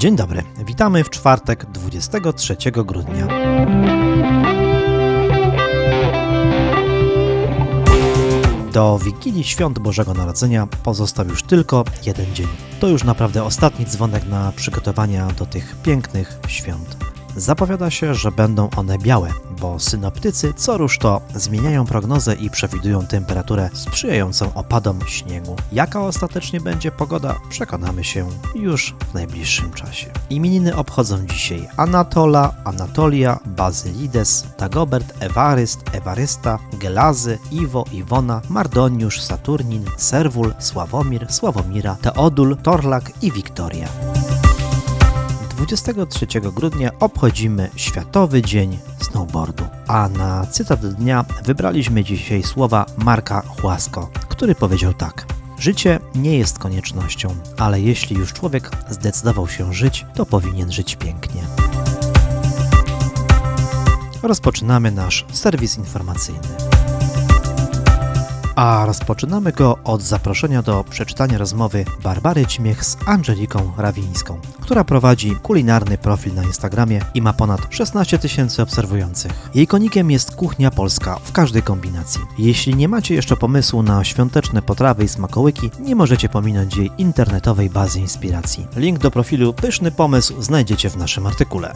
Dzień dobry, witamy w czwartek 23 grudnia. Do Wigilii Świąt Bożego Narodzenia pozostał już tylko jeden dzień. To już naprawdę ostatni dzwonek na przygotowania do tych pięknych świąt. Zapowiada się, że będą one białe, bo synoptycy co rusz to zmieniają prognozę i przewidują temperaturę sprzyjającą opadom śniegu. Jaka ostatecznie będzie pogoda, przekonamy się już w najbliższym czasie. Imieniny obchodzą dzisiaj Anatola, Anatolia, Bazylides, Dagobert, Ewaryst, Ewarysta, Gelazy, Iwo, Iwona, Mardoniusz, Saturnin, Serwul, Sławomir, Sławomira, Teodul, Torlak i Wiktoria. 23 grudnia obchodzimy Światowy Dzień Snowboardu. A na cytat dnia wybraliśmy dzisiaj słowa Marka Chłasko, który powiedział tak. Życie nie jest koniecznością, ale jeśli już człowiek zdecydował się żyć, to powinien żyć pięknie. Rozpoczynamy nasz serwis informacyjny. A rozpoczynamy go od zaproszenia do przeczytania rozmowy Barbary Ćmiech z Angeliką Rawińską, która prowadzi kulinarny profil na Instagramie i ma ponad 16 tysięcy obserwujących. Jej konikiem jest kuchnia polska w każdej kombinacji. Jeśli nie macie jeszcze pomysłu na świąteczne potrawy i smakołyki, nie możecie pominąć jej internetowej bazy inspiracji. Link do profilu Pyszny Pomysł znajdziecie w naszym artykule.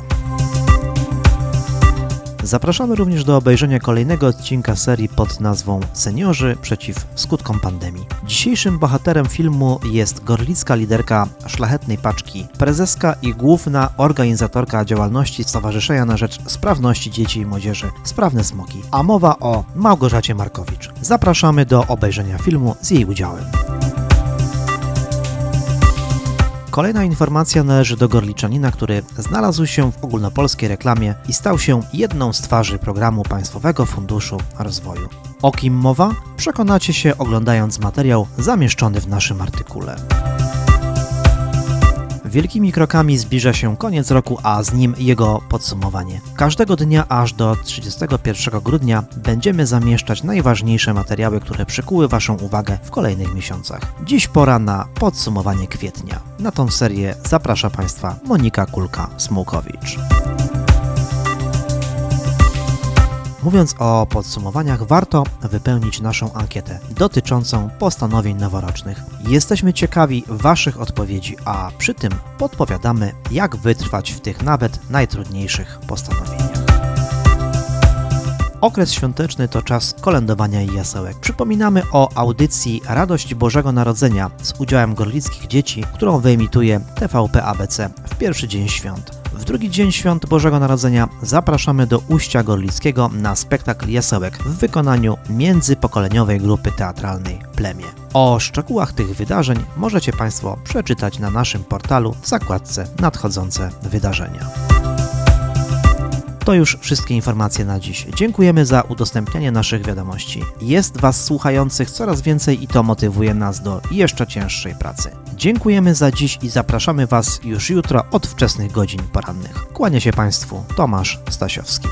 Zapraszamy również do obejrzenia kolejnego odcinka serii pod nazwą Seniorzy przeciw skutkom pandemii. Dzisiejszym bohaterem filmu jest gorlicka liderka Szlachetnej Paczki, prezeska i główna organizatorka działalności Stowarzyszenia na Rzecz Sprawności Dzieci i Młodzieży Sprawne Smoki, a mowa o Małgorzacie Markowicz. Zapraszamy do obejrzenia filmu z jej udziałem. Kolejna informacja należy do Gorliczanina, który znalazł się w ogólnopolskiej reklamie i stał się jedną z twarzy programu Państwowego Funduszu Rozwoju. O kim mowa? Przekonacie się oglądając materiał zamieszczony w naszym artykule. Wielkimi krokami zbliża się koniec roku, a z nim jego podsumowanie. Każdego dnia aż do 31 grudnia będziemy zamieszczać najważniejsze materiały, które przykuły Waszą uwagę w kolejnych miesiącach. Dziś pora na podsumowanie kwietnia. Na tą serię zaprasza Państwa Monika Kulka-Smułkowicz. Mówiąc o podsumowaniach, warto wypełnić naszą ankietę dotyczącą postanowień noworocznych. Jesteśmy ciekawi Waszych odpowiedzi, a przy tym podpowiadamy, jak wytrwać w tych nawet najtrudniejszych postanowieniach. Okres świąteczny to czas kolędowania i jasełek. Przypominamy o audycji Radość Bożego Narodzenia z udziałem gorlickich dzieci, którą wyemituje TVP ABC w pierwszy dzień świąt. W drugi dzień świąt Bożego Narodzenia zapraszamy do Uścia Gorlickiego na spektakl Jasełek w wykonaniu międzypokoleniowej grupy teatralnej Plemię. O szczegółach tych wydarzeń możecie Państwo przeczytać na naszym portalu w zakładce Nadchodzące wydarzenia. To już wszystkie informacje na dziś. Dziękujemy za udostępnianie naszych wiadomości. Jest Was słuchających coraz więcej i to motywuje nas do jeszcze cięższej pracy. Dziękujemy za dziś i zapraszamy Was już jutro od wczesnych godzin porannych. Kłania się Państwu Tomasz Stasiowski.